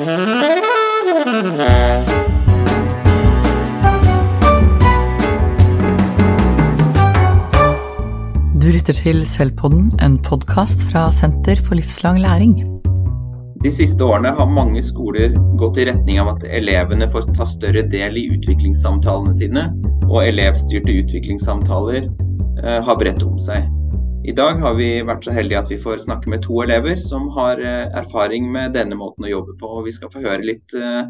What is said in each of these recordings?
Du lytter til Selvpodden, en podkast fra Senter for livslang læring. De siste årene har mange skoler gått i retning av at elevene får ta større del i utviklingssamtalene sine, og elevstyrte utviklingssamtaler eh, har bredt om seg. I dag har vi vært så heldige at vi får snakke med to elever som har eh, erfaring med denne måten å jobbe på. og Vi skal få høre litt eh,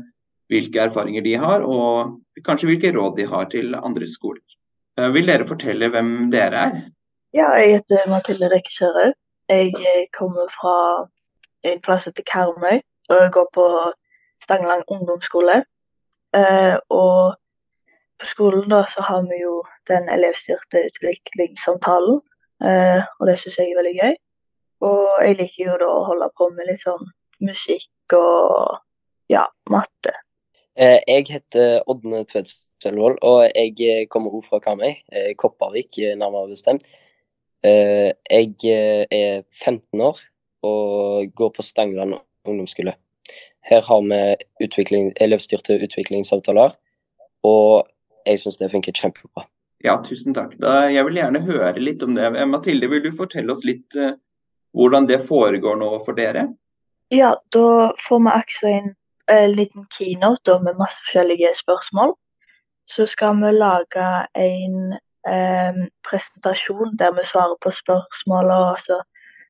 hvilke erfaringer de har, og kanskje hvilke råd de har til andre skoler. Eh, vil dere fortelle hvem dere er? Ja, jeg heter Mathilde Rekke Sørhaug. Jeg kommer fra en plass etter Karmøy, og går på Stangeland ungdomsskole. Og på skolen da så har vi jo den elevstyrte utviklingssamtalen, eh, og det syns jeg er veldig gøy. Og jeg liker jo da å holde på med litt sånn musikk og ja, matte. Eh, Jeg heter Ådne Tvedt og jeg kommer også fra Karmøy, eh, Kopervik nærmere bestemt. Eh, Jeg er 15 år og går på Stangeland ungdomsskole. Her har vi utvikling, elevstyrte utviklingsavtaler, og jeg syns det funker kjempebra. Ja, tusen takk. Da, jeg vil gjerne høre litt om det. Eh, Mathilde, vil du fortelle oss litt uh, hvordan det foregår nå for dere? Ja, da får vi også en eh, liten keynote da, med masse forskjellige spørsmål. Så skal vi lage en um, presentasjon der vi svarer på spørsmål, og så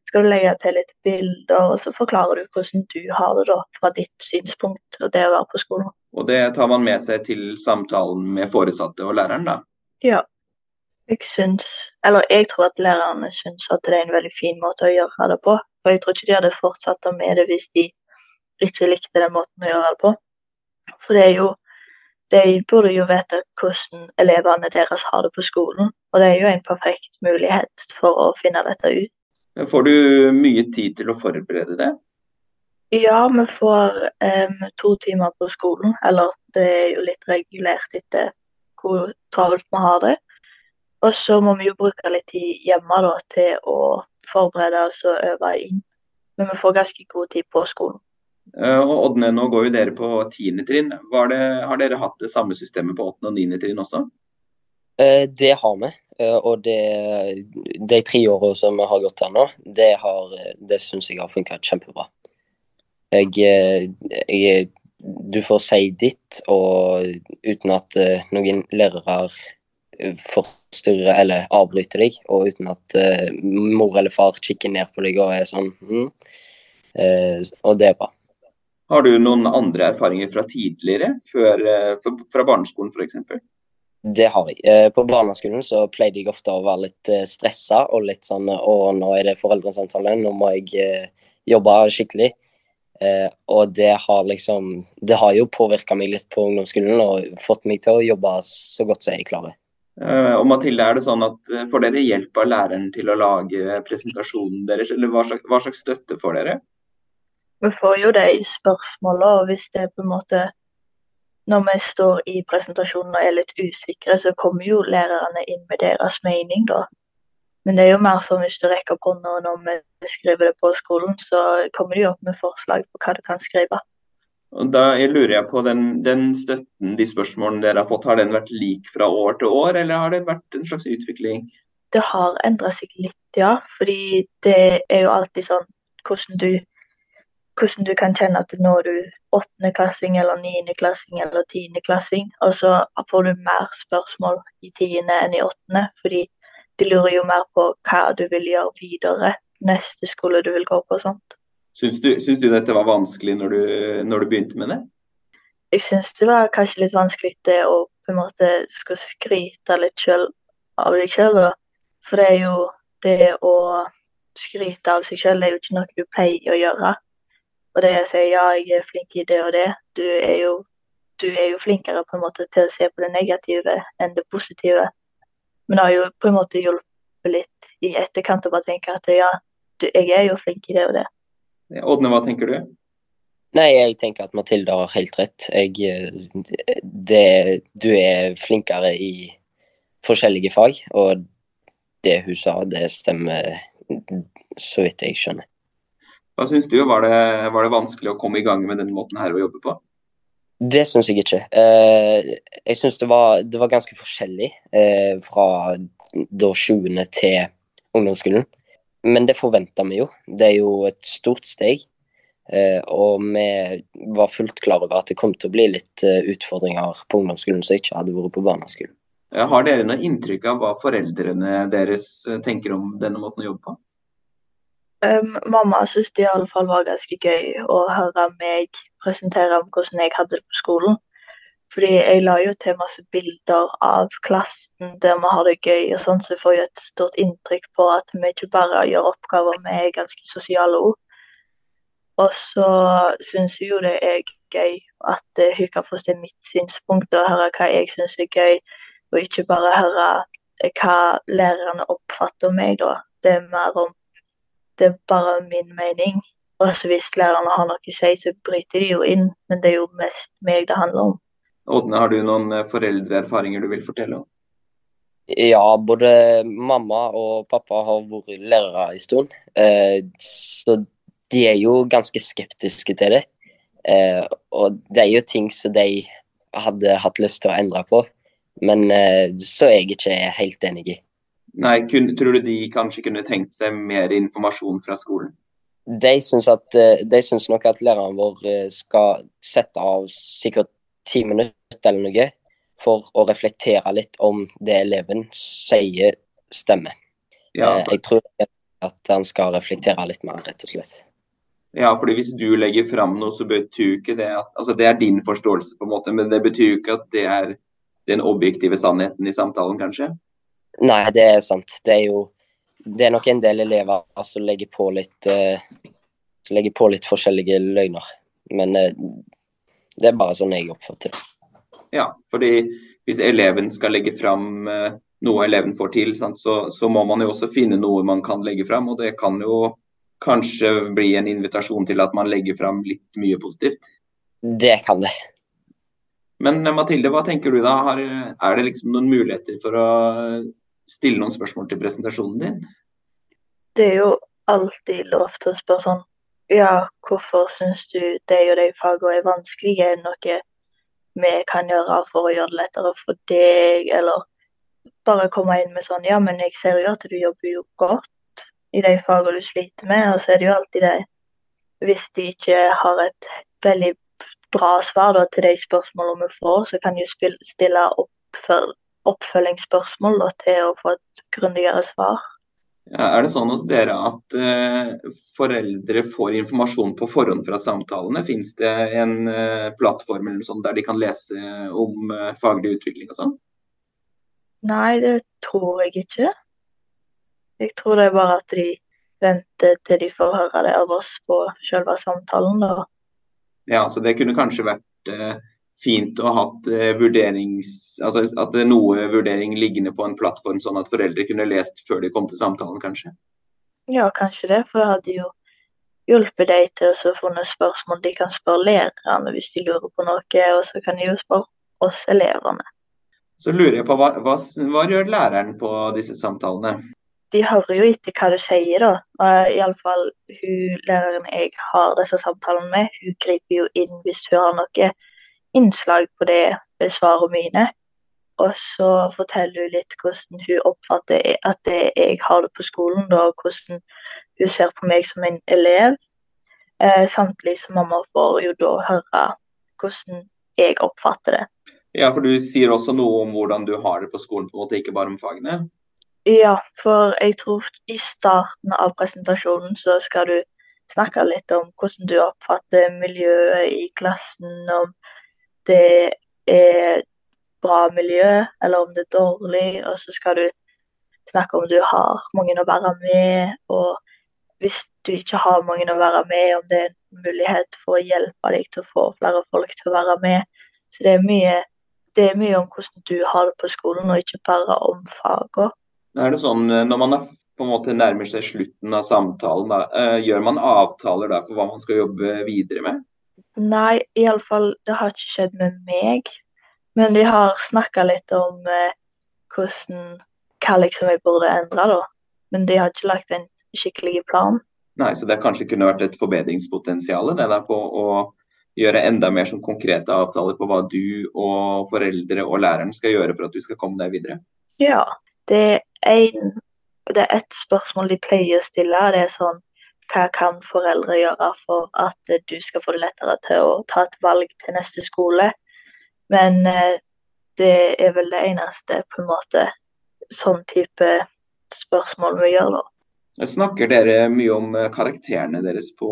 skal du legge til litt bilder, og så forklarer du hvordan du har det da, fra ditt synspunkt og det å være på skolen. Og det tar man med seg til samtalen med foresatte og læreren, da? Ja. Jeg syns, eller jeg tror at lærerne syns at det er en veldig fin måte å gjøre det på. Og jeg tror ikke de hadde fortsatt med det hvis de ikke likte den måten å gjøre det på. For det er jo De burde jo vite hvordan elevene deres har det på skolen. Og det er jo en perfekt mulighet for å finne dette ut. Får du mye tid til å forberede det? Ja, vi får um, to timer på skolen. Eller det er jo litt regulert etter hvor travelt vi har det. Og så må vi jo bruke litt tid hjemme da, til å forberede oss og øve inn. Men vi får ganske god tid på skolen. Eh, Og Ådne, nå går jo dere på tiende trinn. Var det, har dere hatt det samme systemet på åttende og niende trinn også? Eh, Det har vi, eh, og det, de tre årene som vi har gått her nå, det, har, det syns jeg har funka kjempebra. Jeg, jeg Du får si ditt, og uten at uh, noen lærere forstyrrer eller avbryter deg, og uten at uh, mor eller far kikker ned på deg og er sånn mm. uh, Og det er bra. Har du noen andre erfaringer fra tidligere, før, fra- barneskolen f.eks.? Det har jeg. På barneskolen så pleide jeg ofte å være litt stressa og litt sånn Å, nå er det foreldresamtale, nå må jeg jobbe skikkelig. Eh, og det har liksom Det har jo påvirka meg litt på ungdomsskolen og fått meg til å jobbe så godt som jeg klarer. Eh, Og Mathilde, er det sånn at eh, Får dere hjelp av læreren til å lage presentasjonen deres, eller hva slags, hva slags støtte får dere? Vi får jo de spørsmålet, og hvis det er på en måte Når vi står i presentasjonen og er litt usikre, så kommer jo lærerne inn med deres mening, da. Men det er jo mer sånn hvis du rekker opp hånda når vi skriver det på skolen, så kommer de opp med forslag på hva du kan skrive. Og Da lurer jeg på den, den støtten, de spørsmålene dere har fått, har den vært lik fra år til år, eller har det vært en slags utvikling? Det har endra seg litt, ja. Fordi det er jo alltid sånn hvordan du hvordan du kan kjenne at nå er du åttendeklassing eller niendeklassing eller tiendeklassing, og så får du mer spørsmål i tiende enn i åttende, fordi de lurer jo mer på hva du vil gjøre videre, neste skole du vil gå på og sånt. Syns du, syns du dette var vanskelig når du, når du begynte med det? Jeg syns det var kanskje litt vanskelig det å på en måte skulle skryte litt selv av deg sjøl. For det er jo det å skryte av seg sjøl, det er jo ikke noe du pleier å gjøre. Og det å si ja, jeg er flink i det og det, du er jo, du er jo flinkere på en måte til å se på det negative enn det positive. Men det har jo på en måte hjulpet litt i etterkant å bare tenke at ja, du, jeg er jo flink i det og det. Ådne, hva tenker du? Nei, jeg tenker at Mathilde har helt rett. Jeg, eh, det, du er flinkere i forskjellige fag, og det hun sa, det stemmer så vidt jeg skjønner. Hva syns du, var det, var det vanskelig å komme i gang med denne måten her å jobbe på? Det syns jeg ikke. Eh, jeg syns det, det, var ganske forskjellig eh, fra da 20. til ungdomsskolen. Men det forventa vi jo. Det er jo et stort steg. Eh, og vi var fullt klar over at det kom til å bli litt eh, utfordringer på ungdomsskolen som ikke hadde vært på barneskolen. Har dere noe inntrykk av hva foreldrene deres tenker om denne måten å jobbe på? Um, mamma syntes det i alle fall var ganske gøy å høre meg presentere hvordan jeg hadde det på skolen. Fordi jeg la jo til masse bilder av klassen der vi har det gøy, og sånn, så jeg får jo et stort inntrykk på at vi ikke bare gjør oppgaver, vi er ganske sosiale òg. Og så syns jo det er gøy at hun kan få se mitt synspunkt og høre hva jeg syns er gøy og ikke bare høre hva lærerne oppfatter meg, da. Det er mer om Det er bare min mening. Og så hvis lærerne har noe å si, så bryter de jo inn, men det er jo mest meg det handler om. Ådne, har du noen eh, foreldreerfaringer du vil fortelle om? Ja, både mamma og pappa har vært lærere en stund. Eh, så de er jo ganske skeptiske til det. Eh, og det er jo ting som de hadde hatt lyst til å endre på. Men eh, så er jeg ikke helt enig i. Nei, kun, Tror du de kanskje kunne tenkt seg mer informasjon fra skolen? De syns, at, eh, de syns nok at læreren vår eh, skal sette av sikkert ti minutter eller noe for å reflektere litt om det eleven sier stemmer. Ja, for... Jeg tror at han skal reflektere litt mer, rett og slett. Ja, fordi hvis du legger fram noe, så betyr ikke det at Altså det er din forståelse, på en måte, men det betyr ikke at det er den objektive sannheten i samtalen, kanskje? Nei, det er sant. Det er jo det er nok en del elever som legger på litt uh, legger på litt forskjellige løgner. Men uh, det er bare sånn jeg oppfatter det. Ja, fordi hvis eleven skal legge fram uh, noe eleven får til, sant, så, så, må man jo også finne noe man kan legge fram. Og det kan jo kanskje bli en invitasjon til at man legger fram litt mye positivt. Det kan det. Men eh, Mathilde, hva tenker du da? Har, er det liksom noen muligheter for å stille noen spørsmål til presentasjonen din? Det er jo alltid lov til å spørre sånn Ja, hvorfor syns du de og de fagene er vanskelige? Er det noe vi kan gjøre for å gjøre det lettere for deg? Eller bare komme inn med sånn Ja, men jeg ser jo at du jobber jo godt i de fagene du sliter med. Og så er det jo alltid det Hvis de ikke har et veldig bra svar da, til de spørsmålene vi får, så kan de stille oppfølgingsspørsmål da, til å få et grundigere svar. Ja, er det sånn hos dere at uh, foreldre får informasjon på forhånd fra samtalene? Fins det en uh, plattform eller sånn der de kan lese om uh, faglig utvikling og sånn? Nei, det tror jeg ikke. Jeg tror det er bare at de venter til de får høre det av oss på selve samtalen. da. Ja, så det kunne kanskje vært fint å ha eh. Altså at det er noe vurdering liggende på en plattform, sånn at foreldre kunne lest før de kom til samtalen, kanskje? Ja, kanskje det. For det hadde jo hjulpet deg til å få noen spørsmål de kan spørre lærerne hvis de lurer på noe, og så kan de jo spørre oss elevene. Så lurer jeg på, hva, hva, hva gjør læreren på disse samtalene? de hører jo etter hva du sier, da. Uh, Iallfall hun læreren jeg har disse samtalene med, hun griper jo inn hvis hun har noe innslag på det svarene mine. Og så forteller hun litt hvordan hun oppfatter at jeg har det på skolen, da, og hvordan hun ser på meg som en elev. Eh, samtidig som mamma får jo da høre hvordan jeg oppfatter det. Ja, for du sier også noe om hvordan du har det på skolen, på en måte, ikke bare om fagene? Ja, for jeg tror i starten av presentasjonen så skal du snakke litt om hvordan du oppfatter miljøet i klassen. Om det er bra miljø, eller om det er dårlig. Og så skal du snakke om du har mange å være med. Og hvis du ikke har mange å være med, om det er en mulighet for å hjelpe deg til å få flere folk til å være med. Så det er mye, det er mye om hvordan du har det på skolen, og ikke bare om fagene. Er det sånn eh, når man er, på en måte nærmer seg slutten av samtalen, da, uh, gjør man avtaler da for hva man skal jobbe videre med? Nei, iallfall det har ikke skjedd med meg. Men de har snakka litt om eh, hvordan hva liksom jeg burde endre, da. Men de har ikke lagt en skikkelig plan. Nei, så det kanskje kunne vært et forbedringspotensial det der på å gjøre enda mer sånn konkrete avtaler på hva du og foreldre og læreren skal gjøre for at du skal komme deg videre? Ja, det er, en, det er et spørsmål de pleier å stille. Det er sånn hva kan foreldre gjøre for at du skal få det lettere til å ta et valg til neste skole? Men eh, det er vel det eneste på en måte sånn type spørsmål vi gjør da. Snakker dere mye om eh, karakterene deres på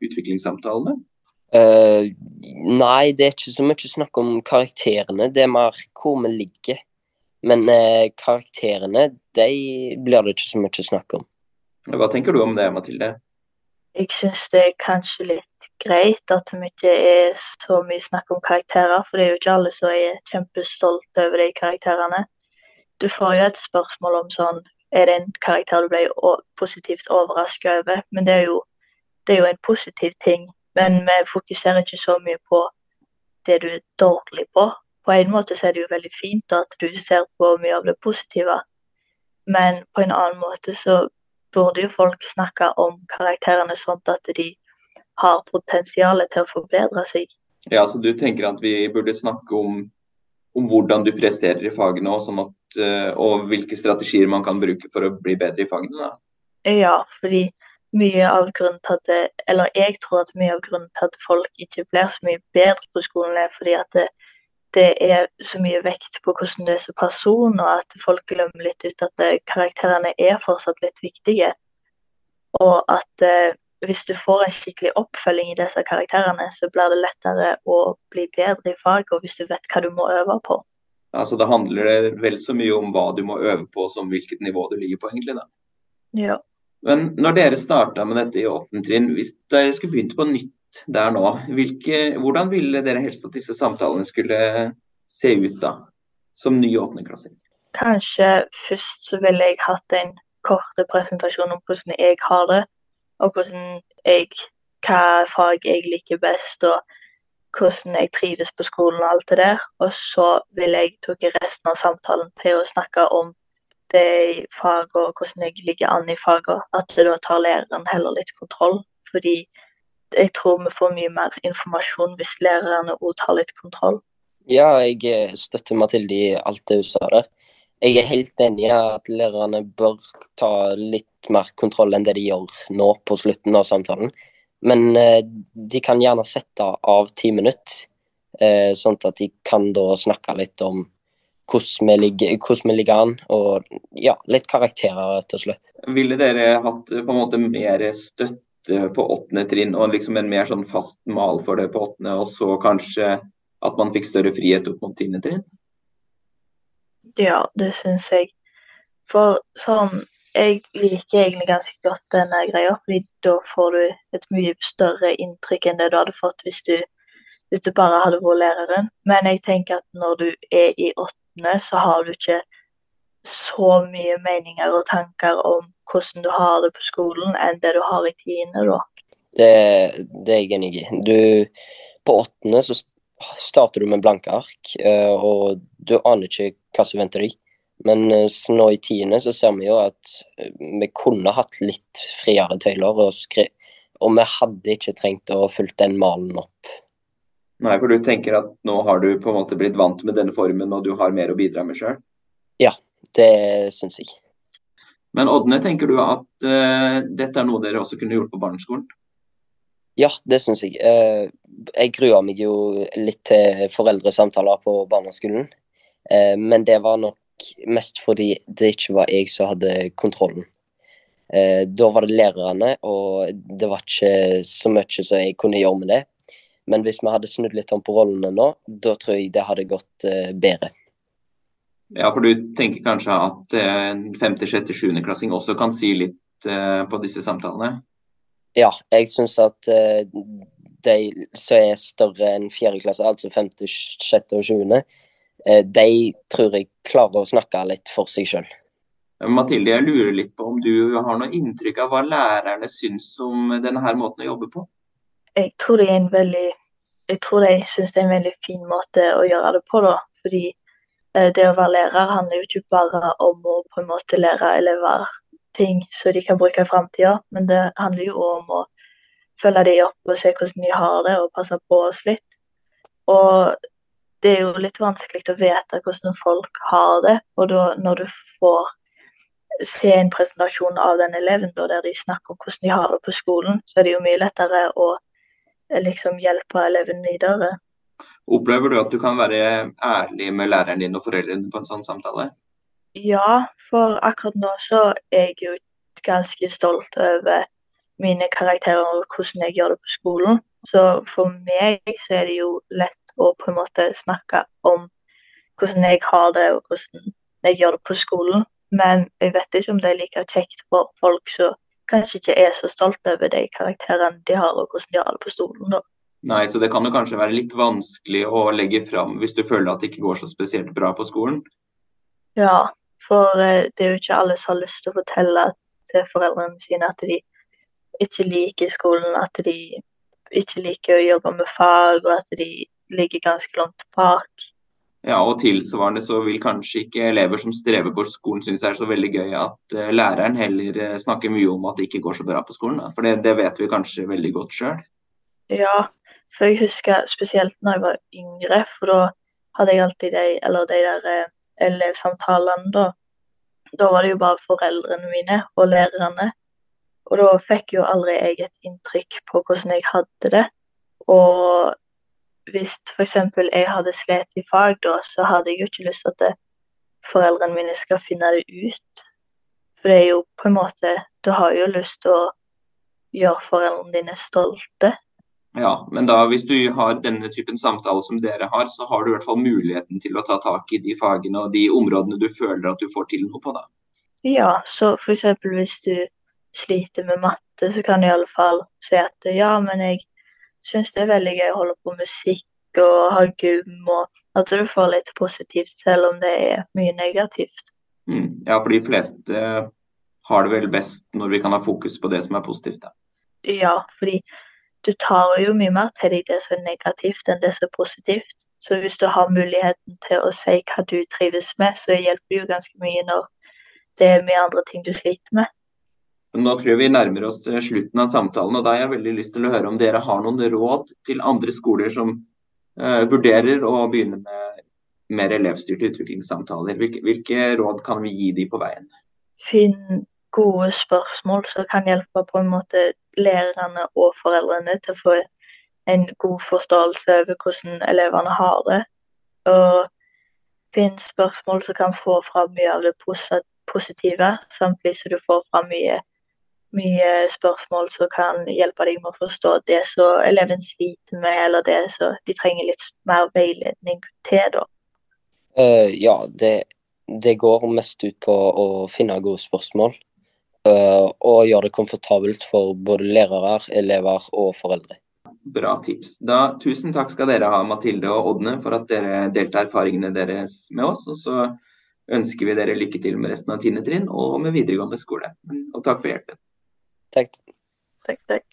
utviklingssamtalene? Uh, nei, det er ikke så mye snakk om karakterene. Det er mer hvor vi ligger. Men uh, karakterene, de blir det ikke så mye snakk om. Hva tenker du om det, Mathilde? Jeg syns det er kanskje litt greit at det ikke er så mye snakk om karakterer. For det er jo ikke alle som er kjempestolte over de karakterene. Du får jo et spørsmål om sånn er det en karakter du ble positivt overrasket over. Men det er, jo, det er jo en positiv ting. Men vi fokuserer ikke så mye på det du er dårlig på. På en måte så er det jo veldig fint at du ser på mye av det positive. Men på en annen måte så burde jo folk snakke om karakterene sånn at de har potensial til å forbedre seg. Ja, så du tenker at vi burde snakke om om hvordan du presterer i fagene og, sånn at, eh, og hvilke strategier man kan bruke for å bli bedre i fagene. Da. Ja, fordi mye av grunnen til at det, eller jeg tror at mye av grunnen til at folk ikke blir så mye bedre på skolen, er fordi at det, det er så mye vekt på hvordan du er som person, og at folk glemmer litt ut at karakterene er fortsatt litt viktige. Og at eh, hvis du får en skikkelig oppfølging i disse karakterene, så blir det lettere å bli bedre i faget, og hvis du vet hva du må øve på. Altså det handler vel så mye om hva du må øve på, som hvilket nivå du ligger på, egentlig. da. Ja. Men når dere starta med dette i åttende trinn, hvis dere skulle begynt på nytt der nå, hvilke, hvordan ville dere helst at disse samtalene skulle se ut da, som ny åttendeklassing? Kanskje først så ville jeg hatt en kort presentasjon om hvordan jeg har det og hvordan jeg, hva fag jeg liker best, og hvordan jeg trives på skolen og alt det der. Og så ville jeg tatt resten av samtalen til å snakke om det i faget og hvordan jeg ligger an i faget. At da tar læreren heller litt kontroll. Fordi jeg tror vi får mye mer informasjon hvis lærerne òg tar litt kontroll. Ja, jeg eh, støtter Mathilde i alt det hun sa der. Jeg er helt enig i at lærerne bør ta litt mer kontroll enn det de gjør nå på slutten av samtalen. Men eh, de kan gjerne sette av ti minutter, eh, sånn at de kan da snakke litt om hvordan vi, ligger, hvordan vi ligger an, og ja, litt karakterer, rett og slett. Ville dere hatt på en måte mer støtte på åttende trinn og liksom en mer sånn fast mal for det på åttende, og så kanskje at man fikk større frihet opp mot tiende trinn? Ja, det syns jeg. For sånn Jeg liker egentlig ganske godt denne greia, fordi da får du et mye større inntrykk enn det du hadde fått hvis du, hvis du bare hadde vært læreren. Men jeg tenker at når du er i åttende, så har du ikke så mye meninger og tanker om hvordan du har det på skolen, enn det du har i tiende, da. Det, det er jeg enig i. Du, på åttende så starter du med blanke ark, eh, og du aner ikke hva som venter deg. Men eh, nå i tiende så ser vi jo at eh, vi kunne hatt litt friere tøyler, og, og vi hadde ikke trengt å fulgt den malen opp. Nei, for du tenker at nå har du på en måte blitt vant med denne formen, og du har mer å bidra med sjøl? Ja, det syns jeg. Men Ådne, tenker du at uh, dette er noe dere også kunne gjort på barneskolen? Ja, det syns jeg. Eh, jeg grua meg jo litt til foreldresamtaler på barneskolen. Eh, men det var nok mest fordi det ikke var jeg som hadde kontrollen. Da var det lærerne, og det var ikke så mye som jeg kunne gjøre med det. Men hvis vi hadde snudd litt om på rollene nå, da tror jeg det hadde gått bedre. Ja, for du tenker kanskje at en femte, sjette, sjuendeklassing også kan si litt på disse samtalene? Ja, jeg syns at uh, de som er større enn fjerde klasse, altså femte, sjette og sjuende, de tror jeg klarer å snakke litt for seg sjøl. Mathilde, jeg lurer litt på om du har noe inntrykk av hva lærerne syns om denne her måten å jobbe på? Jeg tror det er en veldig jeg tror de syns det er en veldig fin måte å gjøre det på. da, fordi eh, det å være lærer handler jo ikke bare om å på en måte lære elever ting som de kan bruke i framtida. Men det handler jo om å følge dem opp og se hvordan de har det, og passe på oss litt. Og det er jo litt vanskelig å vite hvordan folk har det. Og da når du får se en presentasjon av den eleven da, der de snakker om hvordan de har det på skolen, så er det jo mye lettere å liksom hjelpe eleven videre. Opplever du at du kan være ærlig med læreren din og foreldrene på en sånn samtale? Ja, for akkurat nå så er jeg jo ganske stolt over mine karakterer og hvordan jeg gjør det på skolen. Så for meg så er det jo lett å på en måte snakke om hvordan jeg har det og hvordan jeg gjør det på skolen. Men jeg vet ikke om det er like kjekt for folk som kanskje ikke er så stolte over de karakterene de har, og hvordan de har det på stolen. Nei, så det kan jo kanskje være litt vanskelig å legge fram hvis du føler at det ikke går så spesielt bra på skolen? Ja, for eh, det er jo ikke alle som har lyst til å fortelle til foreldrene sine at de ikke liker skolen, at de ikke liker å jobbe med fag, og at de ligger ganske langt bak. Ja, og tilsvarende så vil kanskje ikke elever som strever på skolen synes det er så veldig gøy at uh, læreren heller uh, snakker mye om at det ikke går så bra på skolen. Da. For det, det, vet vi kanskje veldig godt sjøl. Ja, for jeg husker spesielt når jeg var yngre, for da hadde jeg alltid de, eller de der uh, elevsamtalene, da. Da var det jo bare foreldrene mine og lærerne. Og da fikk jo aldri jeg et inntrykk på hvordan jeg hadde det. Og hvis f.eks. jeg hadde slitt i fag da, så hadde jeg jo ikke lyst til at foreldrene mine skal finne det ut. For det er jo på en måte Du har jo lyst til å gjøre foreldrene dine stolte. Ja, men da hvis du har denne typen samtale som dere har, så har du i hvert fall muligheten til å ta tak i de fagene og de områdene du føler at du får til noe på, da. Ja, så f.eks. hvis du sliter med matte, så kan du i alle fall si at ja, men jeg syns det er veldig gøy å holde på musikk og ha gym, og at du får litt positivt selv om det er mye negativt. Mm. Ja, for de fleste uh, har det vel best når vi kan ha fokus på det som er positivt. Da. Ja, fordi du tar jo mye mer til deg det som er negativt enn det som er positivt. Så hvis du har muligheten til å si hva du trives med, så hjelper det jo ganske mye når det er mye andre ting du sliter med. Nå tror jeg vi nærmer oss eh, slutten av samtalen, og da har jeg veldig lyst til å høre om dere har noen råd til andre skoler som uh, vurderer å begynne med mer elevstyrte utviklingssamtaler. Hvilke, hvilke, råd kan vi gi dem på veien? Finn gode spørsmål som kan hjelpe på en måte lærerne og foreldrene til å få en god forståelse over hvordan elevene har det. Og finne spørsmål som kan få fram mye av det positive, samtidig som du får fram mye mye spørsmål som kan hjelpe deg med å forstå det som eleven sliter med, eller det som de trenger litt mer veiledning til, da. Uh, ja, det, det, går mest ut på å finne gode spørsmål. Eh, og gjøre det komfortabelt for både lærere, elever og foreldre. Bra tips. Da, tusen takk skal dere ha, Mathilde og Ådne, for at dere delte erfaringene deres med oss. Og så ønsker vi dere lykke til med resten av 10. trinn og med videregående skole. Og takk for hjelpen. Takk. Takk, takk.